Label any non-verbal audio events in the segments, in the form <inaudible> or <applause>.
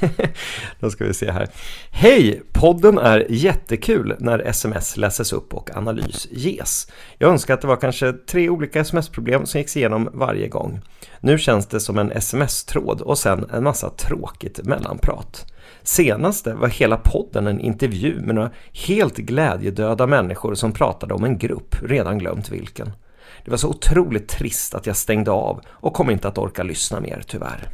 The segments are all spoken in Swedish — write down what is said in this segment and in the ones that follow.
<laughs> Då ska vi se här. Hej! Podden är jättekul när sms läses upp och analys ges. Jag önskar att det var kanske tre olika sms-problem som gick igenom varje gång. Nu känns det som en sms-tråd och sen en massa tråkigt mellanprat. Senaste var hela podden en intervju med några helt glädjedöda människor som pratade om en grupp, redan glömt vilken. Det var så otroligt trist att jag stängde av och kom inte att orka lyssna mer tyvärr.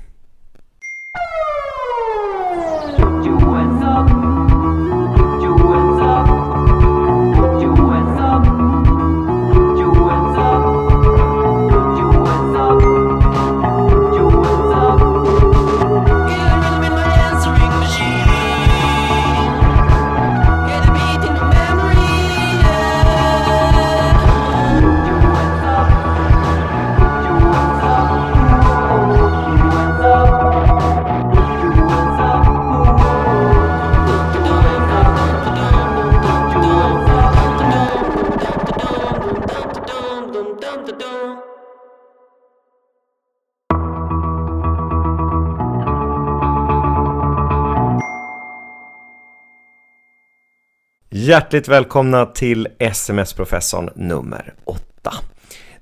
Hjärtligt välkomna till SMS-professorn nummer 8.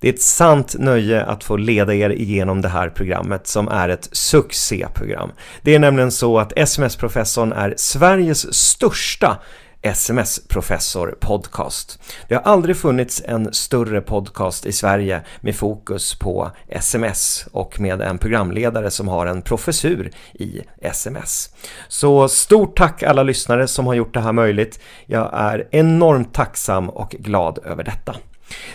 Det är ett sant nöje att få leda er igenom det här programmet som är ett succéprogram. Det är nämligen så att SMS-professorn är Sveriges största SMS-professor podcast. Det har aldrig funnits en större podcast i Sverige med fokus på SMS och med en programledare som har en professur i SMS. Så stort tack alla lyssnare som har gjort det här möjligt. Jag är enormt tacksam och glad över detta.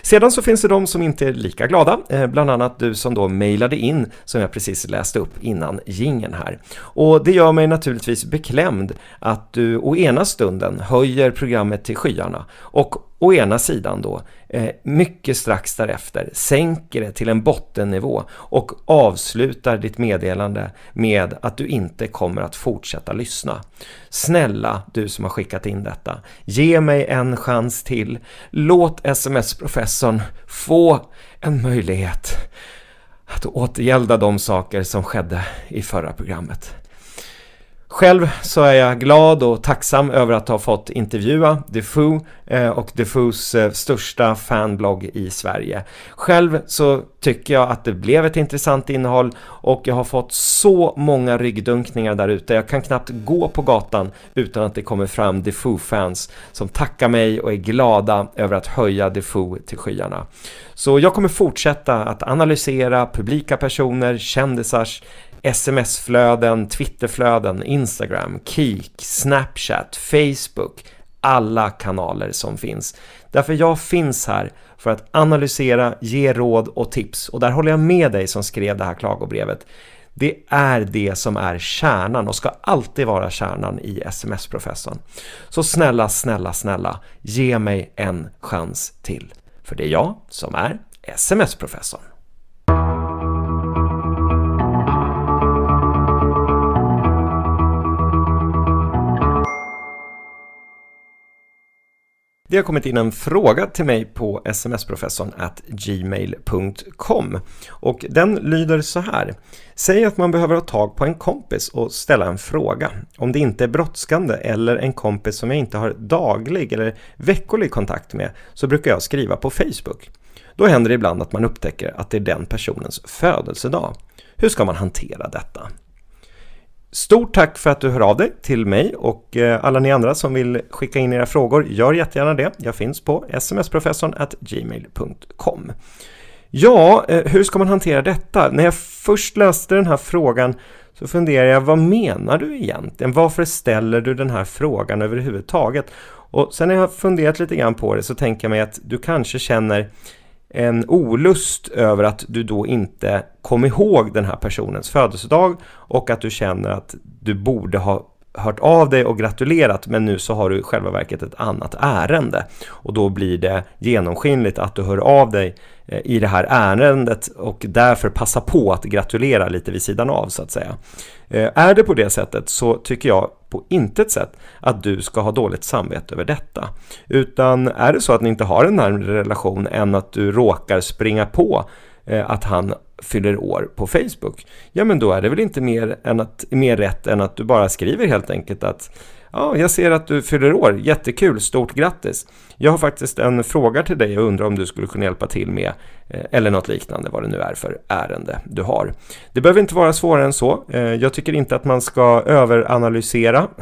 Sedan så finns det de som inte är lika glada, eh, bland annat du som då mejlade in som jag precis läste upp innan gingen här. Och det gör mig naturligtvis beklämd att du å ena stunden höjer programmet till skyarna och å ena sidan då eh, mycket strax därefter sänker det till en bottennivå och avslutar ditt meddelande med att du inte kommer att fortsätta lyssna. Snälla du som har skickat in detta, ge mig en chans till. Låt sms-professorn få en möjlighet att återgälda de saker som skedde i förra programmet. Själv så är jag glad och tacksam över att ha fått intervjua Defoe eh, och Defoes eh, största fanblogg i Sverige. Själv så tycker jag att det blev ett intressant innehåll och jag har fått så många ryggdunkningar där ute. Jag kan knappt gå på gatan utan att det kommer fram Defoe-fans som tackar mig och är glada över att höja Defoe till skyarna. Så jag kommer fortsätta att analysera publika personer, kändisars sms-flöden, Twitterflöden, Instagram, Kik, Snapchat, Facebook, alla kanaler som finns. Därför jag finns här för att analysera, ge råd och tips och där håller jag med dig som skrev det här klagobrevet. Det är det som är kärnan och ska alltid vara kärnan i SMS-professorn. Så snälla, snälla, snälla, ge mig en chans till. För det är jag som är SMS-professorn. Det har kommit in en fråga till mig på smsprofessorn at gmail.com och den lyder så här. Säg att man behöver ha tag på en kompis och ställa en fråga. Om det inte är brådskande eller en kompis som jag inte har daglig eller veckolig kontakt med så brukar jag skriva på Facebook. Då händer det ibland att man upptäcker att det är den personens födelsedag. Hur ska man hantera detta? Stort tack för att du hör av dig till mig och eh, alla ni andra som vill skicka in era frågor, gör jättegärna det. Jag finns på smsprofessorn gmail.com. Ja, eh, hur ska man hantera detta? När jag först läste den här frågan så funderar jag, vad menar du egentligen? Varför ställer du den här frågan överhuvudtaget? Och sen när jag funderat lite grann på det så tänker jag mig att du kanske känner en olust över att du då inte kom ihåg den här personens födelsedag och att du känner att du borde ha hört av dig och gratulerat men nu så har du i själva verket ett annat ärende. Och då blir det genomskinligt att du hör av dig Eh, i det här ärendet och därför passa på att gratulera lite vid sidan av så att säga. Eh, är det på det sättet så tycker jag på intet sätt att du ska ha dåligt samvete över detta. Utan är det så att ni inte har en närmare relation än att du råkar springa på eh, att han fyller år på Facebook, ja men då är det väl inte mer, än att, mer rätt än att du bara skriver helt enkelt att Ja, jag ser att du fyller år. Jättekul, stort grattis. Jag har faktiskt en fråga till dig och undrar om du skulle kunna hjälpa till med eh, eller något liknande, vad det nu är för ärende du har. Det behöver inte vara svårare än så. Eh, jag tycker inte att man ska överanalysera. <coughs>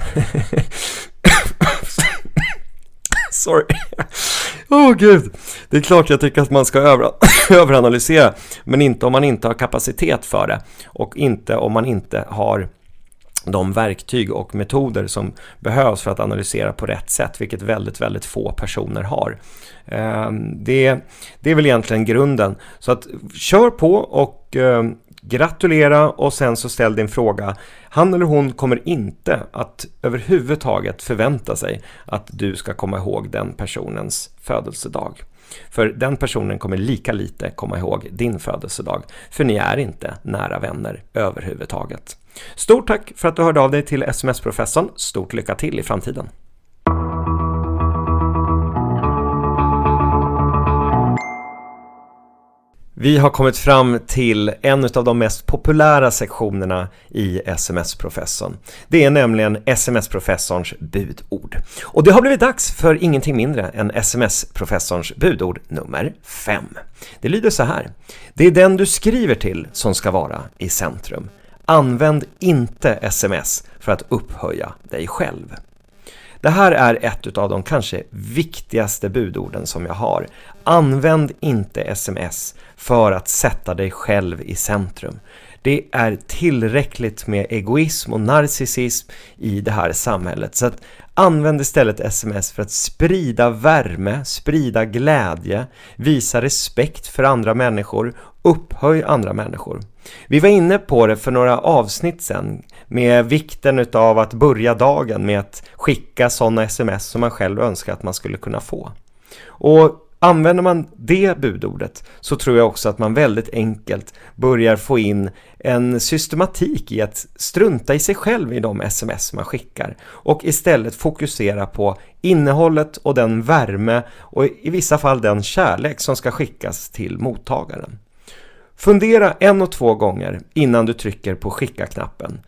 Sorry. Åh oh, gud. Det är klart jag tycker att man ska över <coughs> överanalysera, men inte om man inte har kapacitet för det och inte om man inte har de verktyg och metoder som behövs för att analysera på rätt sätt, vilket väldigt, väldigt få personer har. Ehm, det, det är väl egentligen grunden. Så att kör på och ehm, gratulera och sen så ställ din fråga. Han eller hon kommer inte att överhuvudtaget förvänta sig att du ska komma ihåg den personens födelsedag. För den personen kommer lika lite komma ihåg din födelsedag, för ni är inte nära vänner överhuvudtaget. Stort tack för att du hörde av dig till SMS-professorn. Stort lycka till i framtiden! Vi har kommit fram till en av de mest populära sektionerna i SMS-professorn. Det är nämligen SMS-professorns budord. Och det har blivit dags för ingenting mindre än SMS-professorns budord nummer 5. Det lyder så här. Det är den du skriver till som ska vara i centrum. Använd inte sms för att upphöja dig själv. Det här är ett av de kanske viktigaste budorden som jag har. Använd inte sms för att sätta dig själv i centrum. Det är tillräckligt med egoism och narcissism i det här samhället. Så att använd istället sms för att sprida värme, sprida glädje, visa respekt för andra människor, upphöj andra människor. Vi var inne på det för några avsnitt sen med vikten utav att börja dagen med att skicka sådana sms som man själv önskar att man skulle kunna få. Och Använder man det budordet så tror jag också att man väldigt enkelt börjar få in en systematik i att strunta i sig själv i de sms man skickar och istället fokusera på innehållet och den värme och i vissa fall den kärlek som ska skickas till mottagaren. Fundera en och två gånger innan du trycker på skicka-knappen.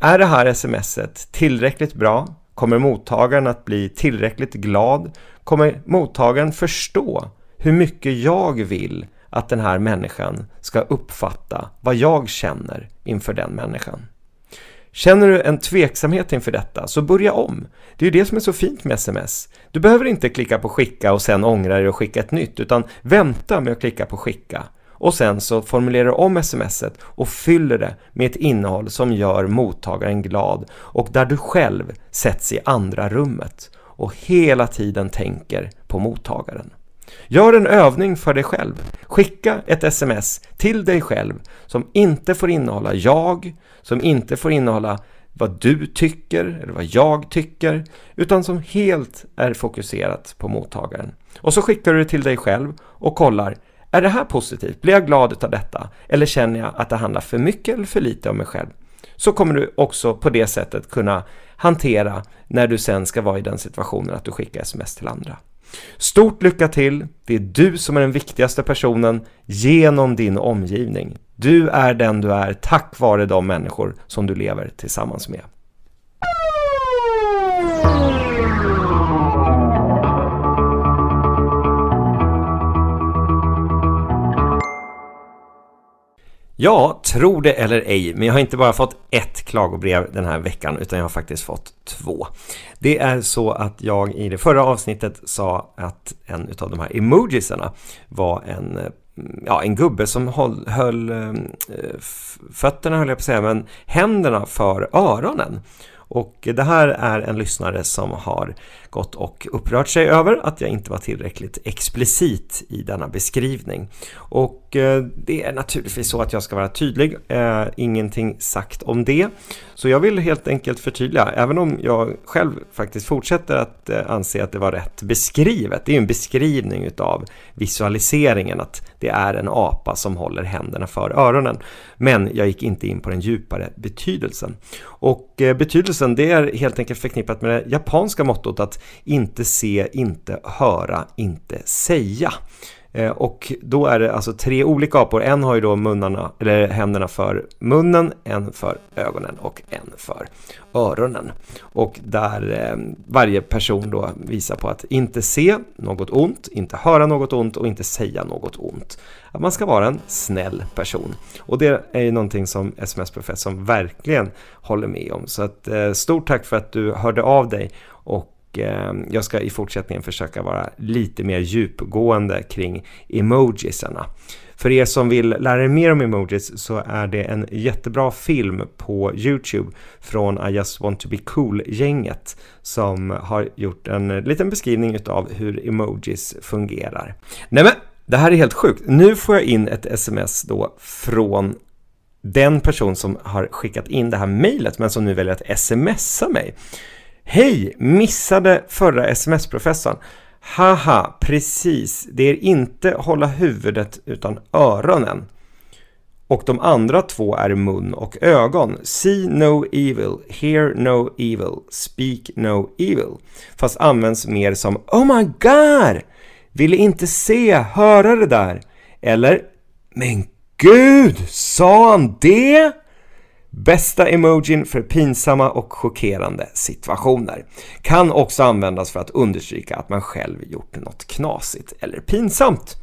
Är det här smset tillräckligt bra? Kommer mottagaren att bli tillräckligt glad? Kommer mottagaren förstå hur mycket jag vill att den här människan ska uppfatta vad jag känner inför den människan? Känner du en tveksamhet inför detta, så börja om. Det är ju det som är så fint med sms. Du behöver inte klicka på skicka och sen ångra dig och skicka ett nytt, utan vänta med att klicka på skicka och sen så formulerar du om smset och fyller det med ett innehåll som gör mottagaren glad och där du själv sätts i andra rummet och hela tiden tänker på mottagaren. Gör en övning för dig själv. Skicka ett sms till dig själv som inte får innehålla jag, som inte får innehålla vad du tycker eller vad jag tycker, utan som helt är fokuserat på mottagaren. Och så skickar du det till dig själv och kollar är det här positivt? Blir jag glad av detta? Eller känner jag att det handlar för mycket eller för lite om mig själv? Så kommer du också på det sättet kunna hantera när du sen ska vara i den situationen att du skickar sms till andra. Stort lycka till! Det är du som är den viktigaste personen genom din omgivning. Du är den du är tack vare de människor som du lever tillsammans med. Ja, tro det eller ej, men jag har inte bara fått ett klagobrev den här veckan utan jag har faktiskt fått två. Det är så att jag i det förra avsnittet sa att en av de här emojisarna var en ja, en gubbe som höll, eh, höll fötterna, höll jag på att säga, men händerna för öronen. Och det här är en lyssnare som har gått och upprört sig över att jag inte var tillräckligt explicit i denna beskrivning. Och eh, det är naturligtvis så att jag ska vara tydlig, eh, ingenting sagt om det. Så jag vill helt enkelt förtydliga, även om jag själv faktiskt fortsätter att eh, anse att det var rätt beskrivet. Det är en beskrivning utav visualiseringen, att det är en apa som håller händerna för öronen. Men jag gick inte in på den djupare betydelsen. Och eh, betydelsen det är helt enkelt förknippat med det japanska mottot att inte se, inte höra, inte säga. Eh, och då är det alltså tre olika apor. En har ju då munnarna, eller händerna för munnen, en för ögonen och en för öronen. Och där eh, varje person då visar på att inte se något ont, inte höra något ont och inte säga något ont. Att man ska vara en snäll person. Och det är ju någonting som sms-professorn verkligen håller med om. Så att, eh, stort tack för att du hörde av dig och Eh, jag ska i fortsättningen försöka vara lite mer djupgående kring emojisarna. För er som vill lära er mer om emojis så är det en jättebra film på Youtube från I just want to be cool-gänget som har gjort en liten beskrivning av hur emojis fungerar. Nej men, det här är helt sjukt. Nu får jag in ett sms då från den person som har skickat in det här mejlet men som nu väljer att smsa mig. Hej! Missade förra sms-professorn. Haha, precis. Det är inte hålla huvudet utan öronen. Och de andra två är mun och ögon. See no evil, hear no evil, speak no evil. Fast används mer som Oh my god! Ville inte se, höra det där. Eller Men gud, sa han det? Bästa emojin för pinsamma och chockerande situationer. Kan också användas för att understryka att man själv gjort något knasigt eller pinsamt.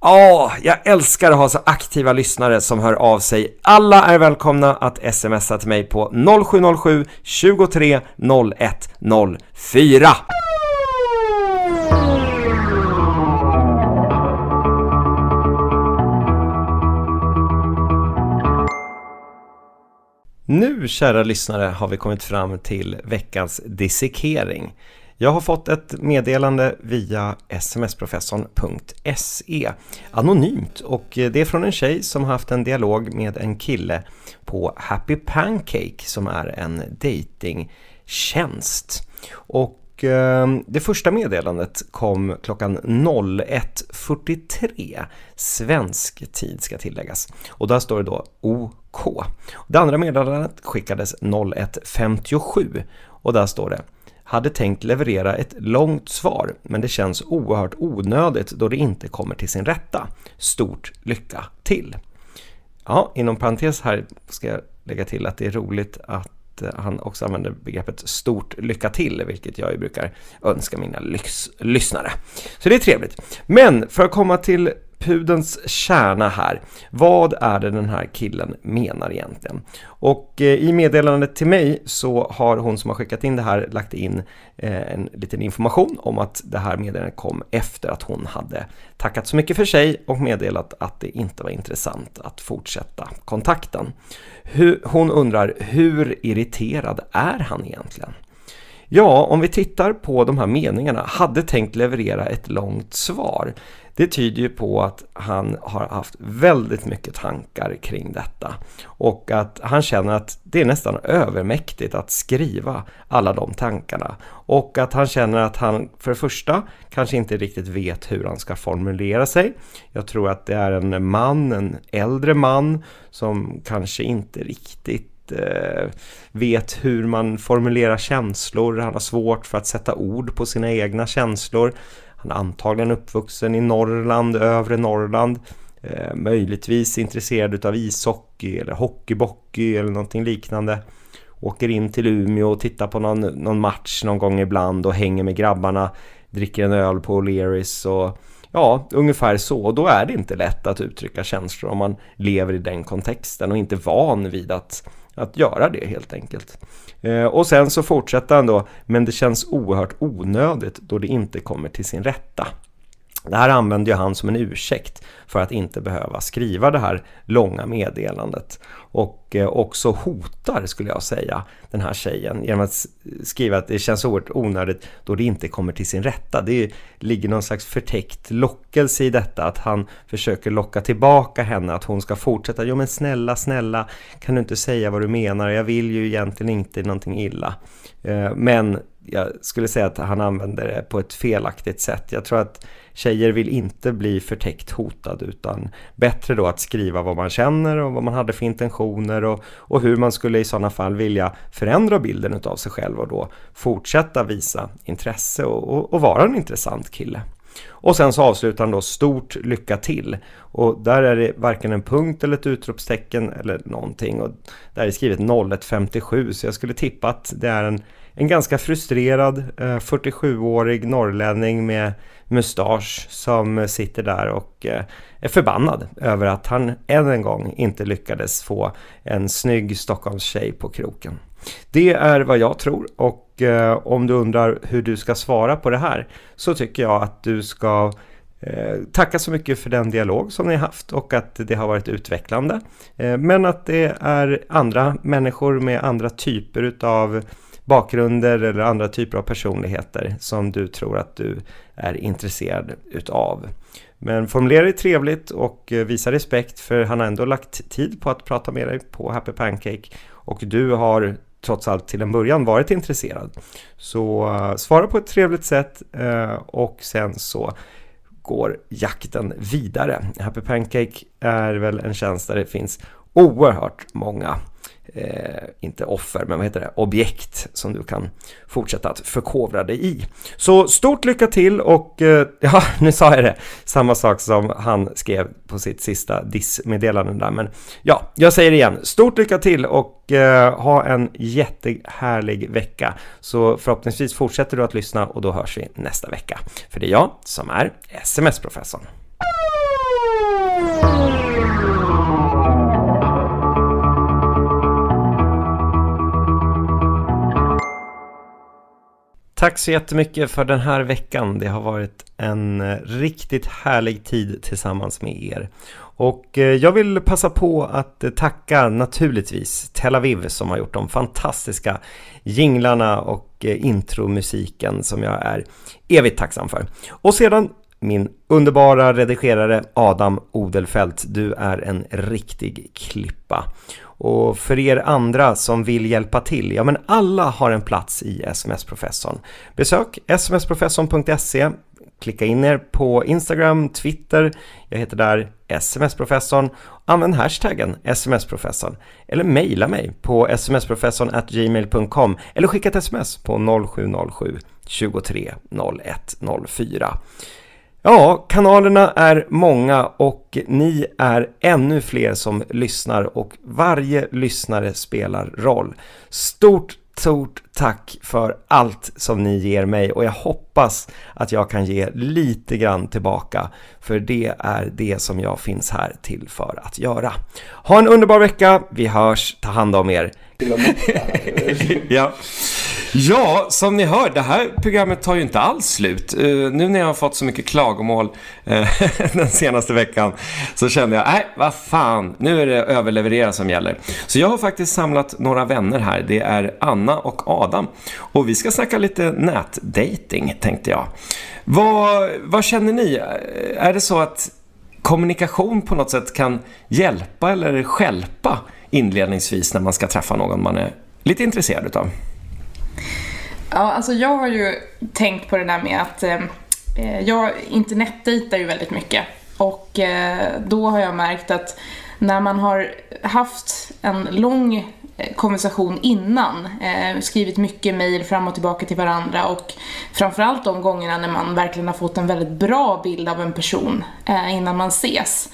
Ja, oh, jag älskar att ha så aktiva lyssnare som hör av sig. Alla är välkomna att smsa till mig på 0707 23 01 04. Nu, kära lyssnare, har vi kommit fram till veckans dissekering. Jag har fått ett meddelande via smsprofessorn.se anonymt och det är från en tjej som har haft en dialog med en kille på Happy Pancake som är en datingtjänst. Och Eh, det första meddelandet kom klockan 01.43 svensk tid ska tilläggas. Och där står det då OK. Det andra meddelandet skickades 01.57 och där står det hade tänkt leverera ett långt svar, men det känns oerhört onödigt då det inte kommer till sin rätta. Stort lycka till! Ja, inom parentes här ska jag lägga till att det är roligt att Eh, han också använder begreppet stort lycka till, vilket jag ju brukar önska mina lyx lyssnare. Så det är trevligt. Men för att komma till pudens kärna här. Vad är det den här killen menar egentligen? Och eh, i meddelandet till mig så har hon som har skickat in det här lagt in eh, en liten information om att det här meddelandet kom efter att hon hade tackat så mycket för sig och meddelat att det inte var intressant att fortsätta kontakten. Hon undrar hur irriterad är han egentligen? Ja, om vi tittar på de här meningarna, hade tänkt leverera ett långt svar. Det tyder ju på att han har haft väldigt mycket tankar kring detta och att han känner att det är nästan övermäktigt att skriva alla de tankarna och att han känner att han för det första kanske inte riktigt vet hur han ska formulera sig. Jag tror att det är en man, en äldre man som kanske inte riktigt eh, vet hur man formulerar känslor. Han har svårt för att sätta ord på sina egna känslor. Han är antagligen uppvuxen i Norrland, övre Norrland. Eh, möjligtvis intresserad av ishockey eller hockeybockey eller någonting liknande. Åker in till Umeå och tittar på någon, någon match någon gång ibland och hänger med grabbarna. Dricker en öl på O'Learys och ja, ungefär så. Då är det inte lätt att uttrycka känslor om man lever i den kontexten och inte van vid att att göra det helt enkelt. Eh, och sen så fortsätter han då, men det känns oerhört onödigt då det inte kommer till sin rätta. Det här använder ju han som en ursäkt för att inte behöva skriva det här långa meddelandet. Och eh, också hotar, skulle jag säga, den här tjejen genom att skriva att det känns oerhört onödigt då det inte kommer till sin rätta. Det ligger någon slags förtäckt lockelse i detta, att han försöker locka tillbaka henne, att hon ska fortsätta. Jo men snälla, snälla, kan du inte säga vad du menar? Jag vill ju egentligen inte någonting illa. Eh, men jag skulle säga att han använder det på ett felaktigt sätt. Jag tror att tjejer vill inte bli förtäckt hotad utan bättre då att skriva vad man känner och vad man hade för intentioner och, och hur man skulle i sådana fall vilja förändra bilden av sig själv och då fortsätta visa intresse och, och, och vara en intressant kille. Och sen så avslutar han då stort lycka till. Och där är det varken en punkt eller ett utropstecken eller någonting. Och där är skrivet 0157 så jag skulle tippa att det är en, en ganska frustrerad eh, 47-årig norrlänning med mustasch som sitter där och eh, är förbannad över att han än en gång inte lyckades få en snygg Stockholmstjej på kroken. Det är vad jag tror och eh, om du undrar hur du ska svara på det här så tycker jag att du ska eh, tacka så mycket för den dialog som ni har haft och att det har varit utvecklande. Men att det är andra människor med andra typer utav bakgrunder eller andra typer av personligheter som du tror att du är intresserad utav. Men formulera dig trevligt och eh, visa respekt för han har ändå lagt tid på att prata med dig på Happy Pancake och du har trots allt till en början varit intresserad. Så uh, svara på ett trevligt sätt uh, och sen så går jakten vidare. Happy Pancake är väl en tjänst där det finns oerhört många eh, inte offer, men vad heter det, objekt som du kan fortsätta att förkovra dig i. Så stort lycka till och eh, <laughs> ja, nu sa jag det, samma sak som han skrev på sitt sista dissmeddelande där, men ja, jag säger det igen, stort lycka till och eh, ha en jättehärlig vecka. Så förhoppningsvis fortsätter du att lyssna och då hörs vi nästa vecka. För det är jag som är SMS-professorn. Tack så jättemycket för den här veckan. Det har varit en eh, riktigt härlig tid tillsammans med er. Och eh, jag vill passa på att eh, tacka naturligtvis Tel Aviv som har gjort de fantastiska jinglarna och intromusiken som jag är evigt tacksam för. Och sedan min underbara redigerare Adam Odelfelt. Du är en riktig klippa. Och för er andra som vill hjälpa till, ja men alla har en plats i SMS-professorn. Besök smsprofessorn.se Klicka in er på Instagram, Twitter, jag heter där SMS-professorn. Använd hashtaggen SMS-professorn eller mejla mig på smsprofessorn gmail.com eller skicka ett sms på 0707 23 01 04. Ja, kanalerna är många och ni är ännu fler som lyssnar och varje lyssnare spelar roll. Stort, stort tack för allt som ni ger mig och jag hoppas att jag kan ge lite grann tillbaka för det är det som jag finns här till för att göra. Ha en underbar vecka, vi hörs, ta hand om er. <laughs> ja. Ja, som ni hör, det här programmet tar ju inte alls slut. Uh, nu när jag har fått så mycket klagomål uh, <laughs> den senaste veckan så kände jag, nej, vad fan, nu är det överleverera som gäller. Så jag har faktiskt samlat några vänner här. Det är Anna och Adam. Och vi ska snacka lite nätdating, tänkte jag. Vad, vad känner ni? Eh, är det så att kommunikation på något sätt kan hjälpa eller skälpa inledningsvis när man ska träffa någon man är lite intresserad utav? Ja, alltså jag har ju tänkt på det där med att eh, eh, jag internetdejtar ju väldigt mycket. Och eh, då har jag märkt att när man har haft en lång eh, konversation innan, eh, skrivit mycket mejl fram och tillbaka till varandra och framförallt de gångerna när man verkligen har fått en väldigt bra bild av en person eh, innan man ses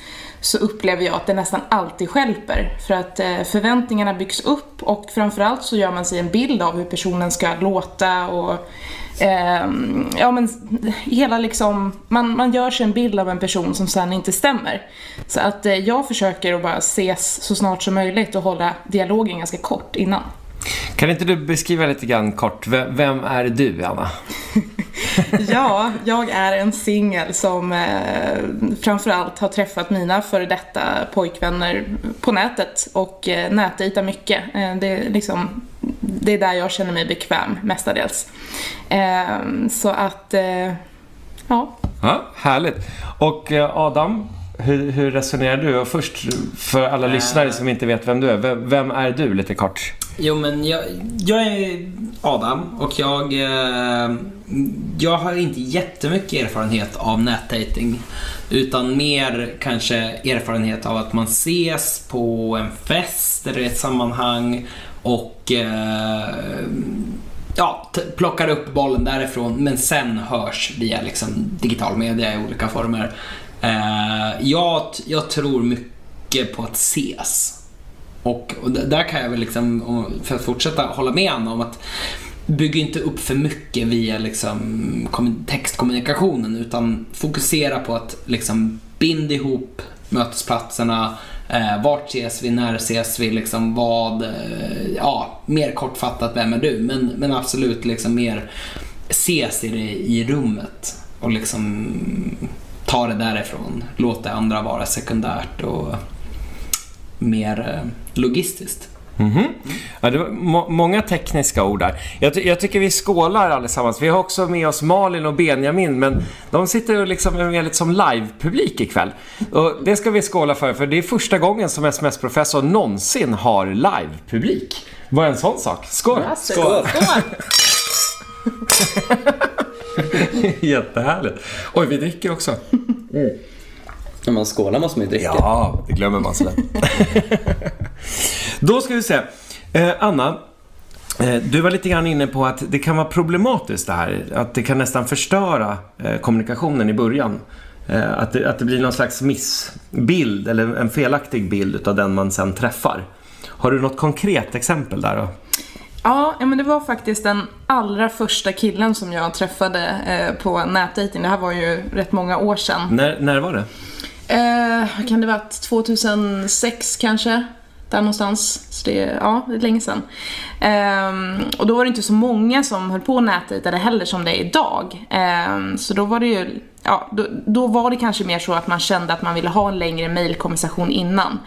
så upplever jag att det nästan alltid skälper. För att eh, förväntningarna byggs upp och framförallt så gör man sig en bild av hur personen ska låta och eh, ja men hela liksom, man, man gör sig en bild av en person som sen inte stämmer. Så att eh, jag försöker att bara ses så snart som möjligt och hålla dialogen ganska kort innan. Kan inte du beskriva lite grann kort, vem är du Anna? <laughs> ja, jag är en singel som eh, framförallt har träffat mina före detta pojkvänner på nätet och eh, nätdejtar mycket. Eh, det, är liksom, det är där jag känner mig bekväm mestadels. Eh, så att, eh, ja. Ja, härligt. Och eh, Adam, hur, hur, resonerar du? Och först, för alla lyssnare som inte vet vem du är, vem, vem är du lite kort? Jo, men jag, jag är Adam och jag, eh, jag har inte jättemycket erfarenhet av nätdating. Utan mer kanske erfarenhet av att man ses på en fest eller ett sammanhang och eh, ja, plockar upp bollen därifrån men sen hörs via liksom digital media i olika former. Eh, jag, jag tror mycket på att ses. Och, och där kan jag väl liksom, för att fortsätta hålla med Anna om att bygga inte upp för mycket via liksom textkommunikationen utan fokusera på att liksom binda ihop mötesplatserna, eh, vart ses vi, när ses vi, liksom vad, eh, ja, mer kortfattat, vem är du? Men, men absolut liksom mer ses i det i rummet och liksom ta det därifrån. Låt det andra vara sekundärt och mer eh, logistiskt. Mm -hmm. ja, det var må många tekniska ord där. Jag, ty jag, tycker vi skålar allesammans. Vi har också med oss Malin och Benjamin, men de sitter och liksom är lite som live-publik ikväll. Och det ska vi skåla för, för det är första gången som SMS-professor någonsin har live-publik. Vad är en sån sak? Skål! Skål! Skål. <laughs> Jättehärligt. Oj, vi dricker också. Mm. När man skålar måste man ju dricka. Ja, det glömmer man sådär. <laughs> Då ska vi se. Eh, Anna, eh, du var lite grann inne på att det kan vara problematiskt det här. Att det kan nästan förstöra eh, kommunikationen i början. Eh, att, det, att det blir någon slags missbild eller en felaktig bild av den man sen träffar. Har du något konkret exempel där då? Ja, men det var faktiskt den allra första killen som jag träffade eh, på nätdejting. Det här var ju rätt många år sedan. När, när var det? Eh, kan det varit 2006 kanske? Där någonstans. Så det, ja, det är länge sedan. Um, och då var det inte så många som höll på nätdejtade heller som det är idag. Um, så då var det ju, ja, då, då, var det kanske mer så att man kände att man ville ha en längre mailkonversation innan.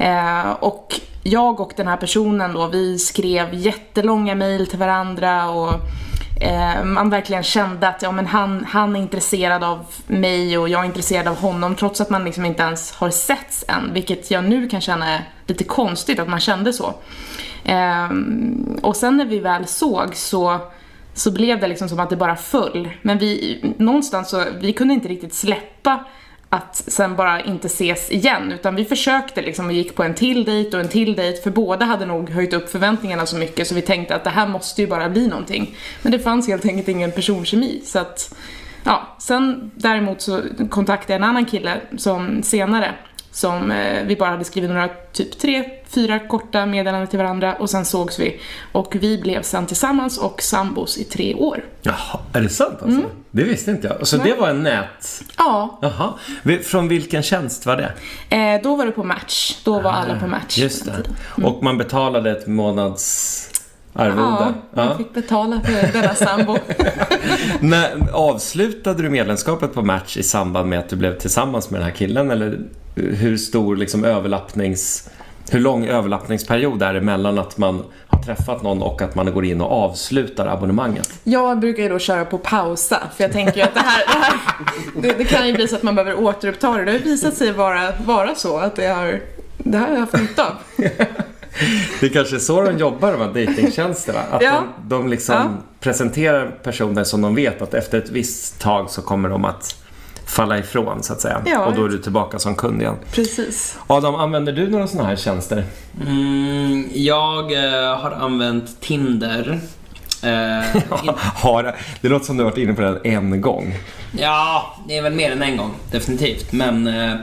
Uh, och jag och den här personen då, vi skrev jättelånga mail till varandra och eh, man verkligen kände att ja, men han, han är intresserad av mig och jag är intresserad av honom trots att man liksom inte ens har setts än. Vilket jag nu kan känna är lite konstigt att man kände så. Eh, och sen när vi väl såg så så blev det liksom som att det bara föll. Men vi, någonstans så, vi kunde inte riktigt släppa att sen bara inte ses igen utan vi försökte liksom och gick på en till dejt och en till dejt för båda hade nog höjt upp förväntningarna så mycket så vi tänkte att det här måste ju bara bli någonting. Men det fanns helt enkelt ingen personkemi så att ja, sen däremot så kontaktade jag en annan kille som senare som eh, vi bara hade skrivit några, typ tre, fyra korta meddelanden till varandra och sen sågs vi. Och vi blev sen tillsammans och sambos i tre år. Jaha, är det sant alltså? Mm. Det visste inte jag. Så Nej. det var en nät... Ja. Jaha. Från vilken tjänst var det? Eh, då var det på Match. Då var ah, alla på Match. Just det. Mm. Och man betalade ett månads... Arvode. Ja, jag fick betala för denna sambo. <laughs> När, avslutade du medlemskapet på Match i samband med att du blev tillsammans med den här killen eller hur stor liksom överlappnings... Hur lång överlappningsperiod är det mellan att man har träffat någon och att man går in och avslutar abonnemanget? Jag brukar ju då köra på pausa, för jag tänker ju att det här, det, här det, det, kan ju bli så att man behöver återuppta det. Det har visat sig vara, vara så att det har, det här har jag haft nytta av. Det kanske är så de jobbar, de här dejtingtjänsterna. Att ja. de, de liksom ja. presenterar personer som de vet att efter ett visst tag så kommer de att falla ifrån så att säga. Ja, och då är du tillbaka som kund igen. Precis. Adam, använder du några sådana här tjänster? Mm, jag eh, har använt Tinder. Eh, <laughs> har, det låter som du har varit inne på det en gång. Ja, det är väl mer än en gång, definitivt. Men eh,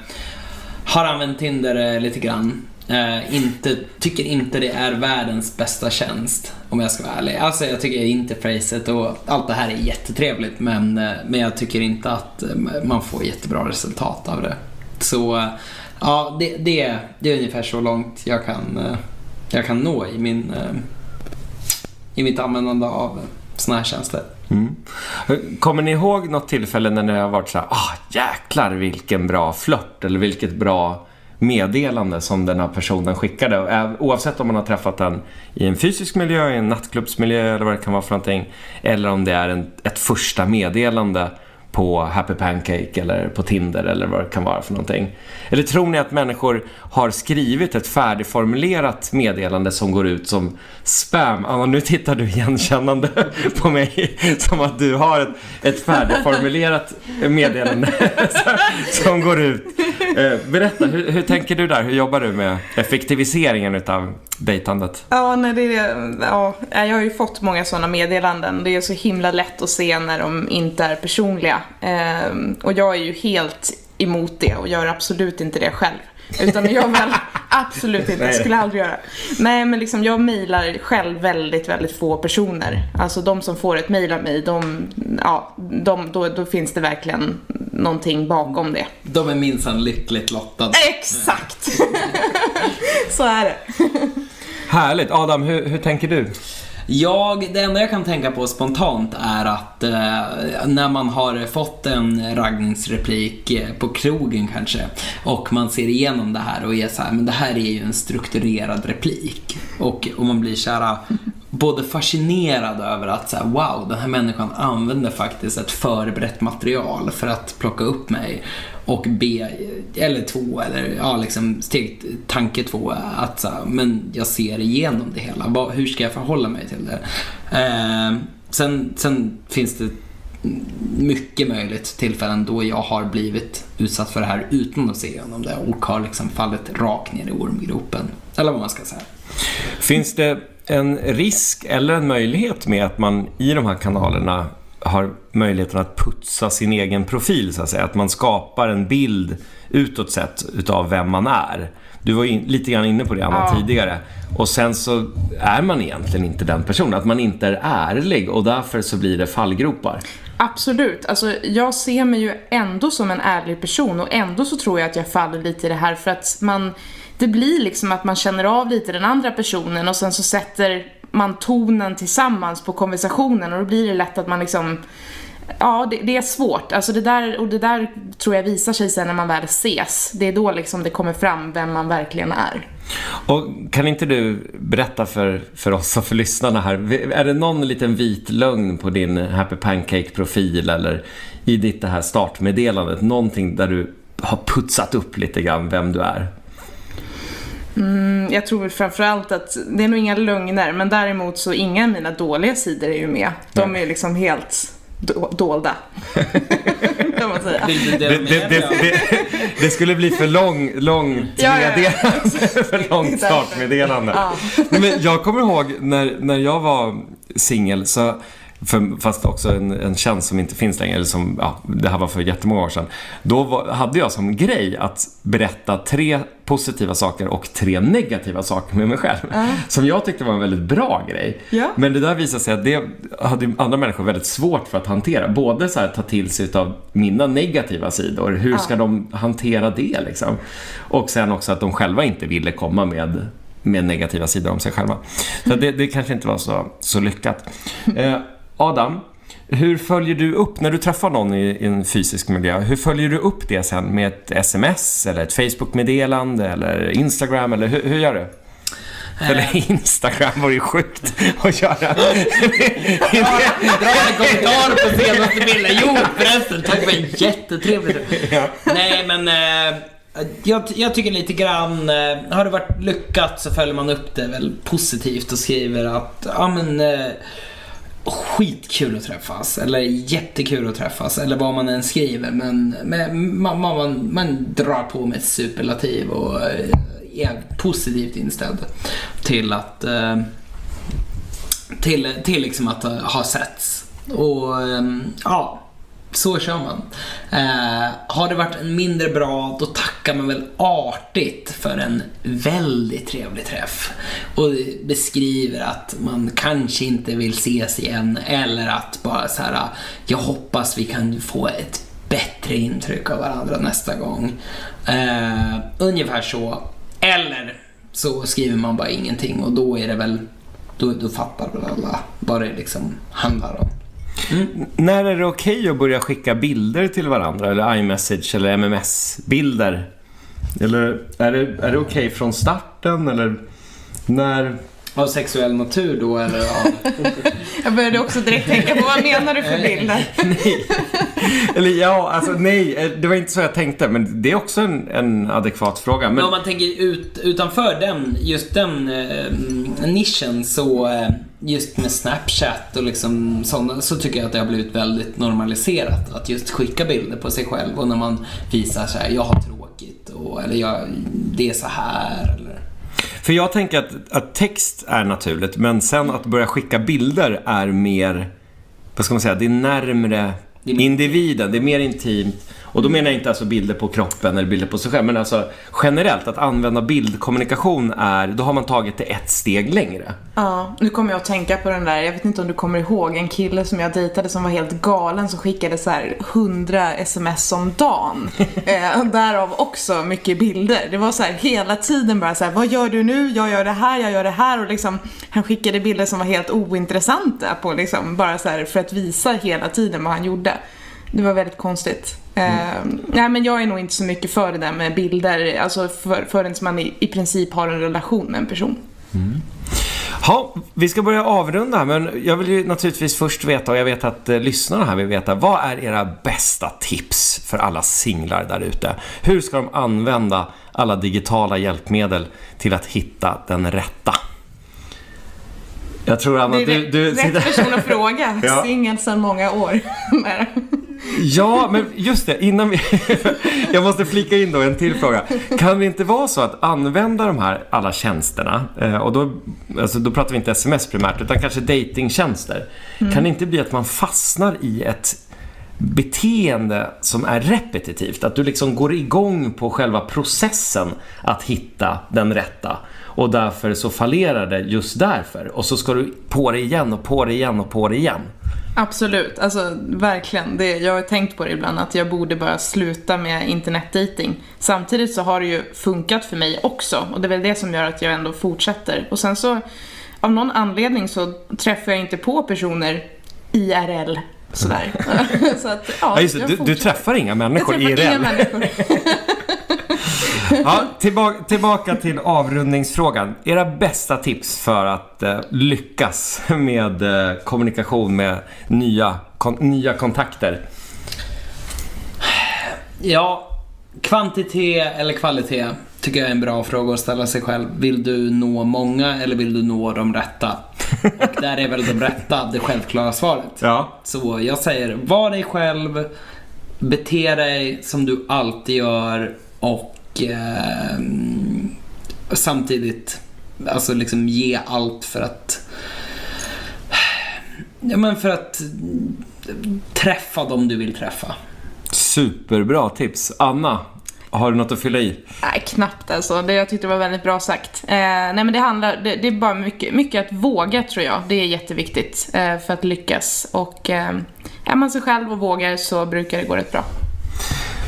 har använt Tinder eh, lite grann. Eh, inte, tycker inte det är världens bästa tjänst, om jag ska vara ärlig. Alltså jag tycker interfacet och allt det här är jättetrevligt men, eh, men jag tycker inte att eh, man får jättebra resultat av det. Så eh, ja, det, det, det är ungefär så långt jag kan, jag kan nå i, min, i mitt användande av sådana här tjänster. Mm. Kommer ni ihåg något tillfälle när ni har varit så här, ah jäklar vilken bra flört eller vilket bra meddelande som den här personen skickade. Eh, oavsett om man har träffat den i en fysisk miljö, i en nattklubbsmiljö eller vad det kan vara för någonting. Eller om det är en, ett första meddelande på Happy Pancake eller på Tinder eller vad det kan vara för någonting. Eller tror ni att människor har skrivit ett färdigformulerat meddelande som går ut som spam? Anna, nu tittar du igenkännande <laughs> på mig som att du har ett, ett färdigformulerat meddelande <laughs> som går ut Eh, berätta, hur, hur tänker du där? Hur jobbar du med effektiviseringen utav dejtandet? Ja, nej, det är, ja, jag har ju fått många sådana meddelanden. Det är så himla lätt att se när de inte är personliga. Ehm, och jag är ju helt emot det och gör absolut inte det själv. Utan jag väl <laughs> absolut inte, Nej. skulle aldrig göra. Nej men liksom jag mejlar själv väldigt, väldigt få personer. Alltså de som får ett mejl av mig, de, ja, de, då, då finns det verkligen någonting bakom det. De är minsann lyckligt lottade. Exakt! <laughs> Så är det. Härligt. Adam, hur, hur tänker du? Jag, det enda jag kan tänka på spontant är att eh, när man har fått en raggningsreplik eh, på krogen kanske och man ser igenom det här och är så här, men det här är ju en strukturerad replik. Och, och man blir så här både fascinerad över att så här, wow, den här människan använder faktiskt ett förberett material för att plocka upp mig och B, eller två, eller ja, liksom steg, tanke två, att så, men jag ser igenom det hela. Vad, hur ska jag förhålla mig till det? Eh, sen, sen finns det mycket möjligt tillfällen då jag har blivit utsatt för det här utan att se igenom det och har liksom fallit rakt ner i ormgropen. Eller vad man ska säga. Finns det en risk eller en möjlighet med att man i de här kanalerna har möjligheten att putsa sin egen profil så att säga? Att man skapar en bild utåt sett utav vem man är. Du var in, lite grann inne på det Anna Ja. tidigare. Och sen så är man egentligen inte den personen. Att man inte är ärlig och därför så blir det fallgropar. Absolut. Alltså, jag ser mig ju ändå som en ärlig person och ändå så tror jag att jag faller lite i det här för att man det blir liksom att man känner av lite den andra personen och sen så sätter man tonen tillsammans på konversationen och då blir det lätt att man liksom Ja, det, det är svårt. Alltså det där, och det där tror jag visar sig sen när man väl ses. Det är då liksom det kommer fram vem man verkligen är. Och kan inte du berätta för, för oss och för lyssnarna här, är det någon liten vit lögn på din Happy Pancake-profil eller i ditt det här startmeddelandet, någonting där du har putsat upp lite grann vem du är? Mm, Jag tror väl framförallt att det är nog inga lögner, men däremot så inga av mina dåliga sidor är ju med. De är ju liksom helt do- dolda. <laughs> kan man säga. Det, det, det, det, det skulle bli för lång, långt <laughs> Ja, ja, ja. <laughs> för långt startmeddelande. Ja. Men jag kommer ihåg när, när jag var singel, så, för, fast också en, en tjänst som inte finns längre, eller som, ja, det här var för jättemånga år sedan. Då var, hade jag som grej att berätta tre positiva saker och tre negativa saker med mig själv. Som jag tyckte var en väldigt bra grej. Ja. Men det där visade sig att det hade andra människor väldigt svårt för att hantera. Både så här, ta till sig av mina negativa sidor, hur ska de hantera det liksom? Och sen också att de själva inte ville komma med, med negativa sidor om sig själva. Så det, det kanske inte var så, så lyckat. Eh, Adam, hur följer du upp, när du träffar någon i, i en fysisk miljö, hur följer du upp det sen med ett sms eller ett Facebook-meddelande eller Instagram eller hur, hur gör du? Eller <laughs> Instagram var ju sjukt att göra. <laughs> Bra kommentar på senaste bilden. Jo förresten, tack för en jättetrevlig Ja. Nej men eh, jag, jag tycker lite grann, eh, har det varit lyckat så följer man upp det väl positivt och skriver att ja men eh, skitkul att träffas eller jättekul att träffas eller vad man än skriver men, men man, man, man, man drar på med ett superlativ och eh, är positivt inställd till att eh, till, till liksom att eh, ha setts. Och ja, så kör man. Eh, har det varit en mindre bra, då tackar man väl artigt för en väldigt trevlig träff. Och beskriver att man kanske inte vill ses igen eller att bara så här, jag hoppas vi kan få ett bättre intryck av varandra nästa gång. Eh, ungefär så. Eller så skriver man bara ingenting och då är det väl då, då fattar väl alla vad det liksom handlar om. Mm. När är det okej att börja skicka bilder till varandra? Eller iMessage eller MMS-bilder? Eller är det, är det okej från starten? Eller när... Av sexuell natur då eller av... <laughs> Jag började också direkt tänka på vad menar du för bilder? <laughs> Nej. Eller ja, alltså nej. eh, Det var inte så jag tänkte. Men det är också en, en adekvat fråga. Men, Men om man tänker ut, utanför den, just den eh, nischen så eh, just med Snapchat och liksom sådana så tycker jag att det har blivit väldigt normaliserat att just skicka bilder på sig själv och när man visar så här, jag har tråkigt så, eller jag, det är så här. För jag tänker att, att text är naturligt, men sen att börja skicka bilder är mer, vad ska man säga, det är närmre individen, det är mer intimt. Och då menar jag inte alltså bilder på kroppen eller bilder på sig själv, men alltså generellt att använda bildkommunikation är, då har man tagit det ett steg längre. Ja, nu kommer jag att tänka på den där, jag vet inte om du kommer ihåg, en kille som jag dejtade som var helt galen som skickade så här 100 sms om dagen. <laughs> eh, därav också mycket bilder. Det var så här hela tiden bara så här, vad gör du nu? Jag gör det här, jag gör det här och liksom han skickade bilder som var helt ointressanta på liksom, bara så här för att visa hela tiden vad han gjorde. Det var väldigt konstigt. Eh, nej men jag är nog inte så mycket för det där med bilder, alltså för, förrän man i, i princip har en relation med en person. Ja, vi ska börja avrunda här, men jag vill ju naturligtvis först veta, och jag vet att eh, lyssnarna här vill veta, vad är era bästa tips för alla singlar där ute? Hur ska de använda alla digitala hjälpmedel till att hitta den rätta? Jag tror Anna, Det är du, du rätt person att fråga. <laughs> Ja. Singel sedan många år. <laughs> Ja, men just det, innan vi... <laughs> jag måste flika in då en till fråga. Kan det inte vara så att använda de här alla tjänsterna, eh, och då, alltså då pratar vi inte sms primärt, utan kanske datingtjänster. Kan det inte bli att man fastnar i ett beteende som är repetitivt? Att du liksom går igång på själva processen att hitta den rätta. Och därför så fallerar det just därför. Och så ska du på det igen och på det igen och på det igen. Absolut, alltså verkligen. Det, jag har tänkt på det ibland att jag borde bara sluta med internetdating. Samtidigt så har det ju funkat för mig också och det är väl det som gör att jag ändå fortsätter. Och sen så av någon anledning så träffar jag inte på personer IRL sådär. <laughs> <laughs> så att, ja, Ja, just jag Du, du träffar inga jag människor träffar IRL. inga människor. <laughs> Ja, tillbaka, tillbaka till avrundningsfrågan. Era bästa tips för att eh, lyckas med eh, kommunikation med nya, kon, nya kontakter? Ja, kvantitet eller kvalitet tycker jag är en bra fråga att ställa sig själv. Vill du nå många eller vill du nå de rätta? Och där är väl de rätta det självklara svaret. Ja. Så jag säger, var dig själv, bete dig som du alltid gör och eh, samtidigt alltså liksom ge allt för att ja, men för att träffa dem du vill träffa. Superbra tips. Anna, har du något att fylla i? Nej, knappt alltså. Det, jag tyckte det var väldigt bra sagt. Eh, nej men det handlar, det, det är bara mycket, mycket att våga tror jag. Det är jätteviktigt eh, för att lyckas. Och eh, är man sig själv och vågar så brukar det gå rätt bra.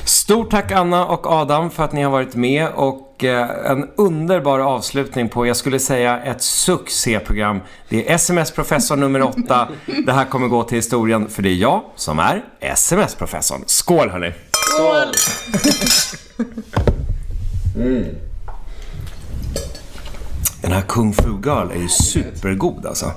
Stort tack Anna och Adam för att ni har varit med och eh, en underbar avslutning på, jag skulle säga, ett succéprogram. Det är SMS-professor nummer åtta. <laughs> Det här kommer gå till historien för det är jag som är SMS-professorn. Skål hörni! Skål! <laughs> Den här Kung Fu Girl är ju supergod alltså.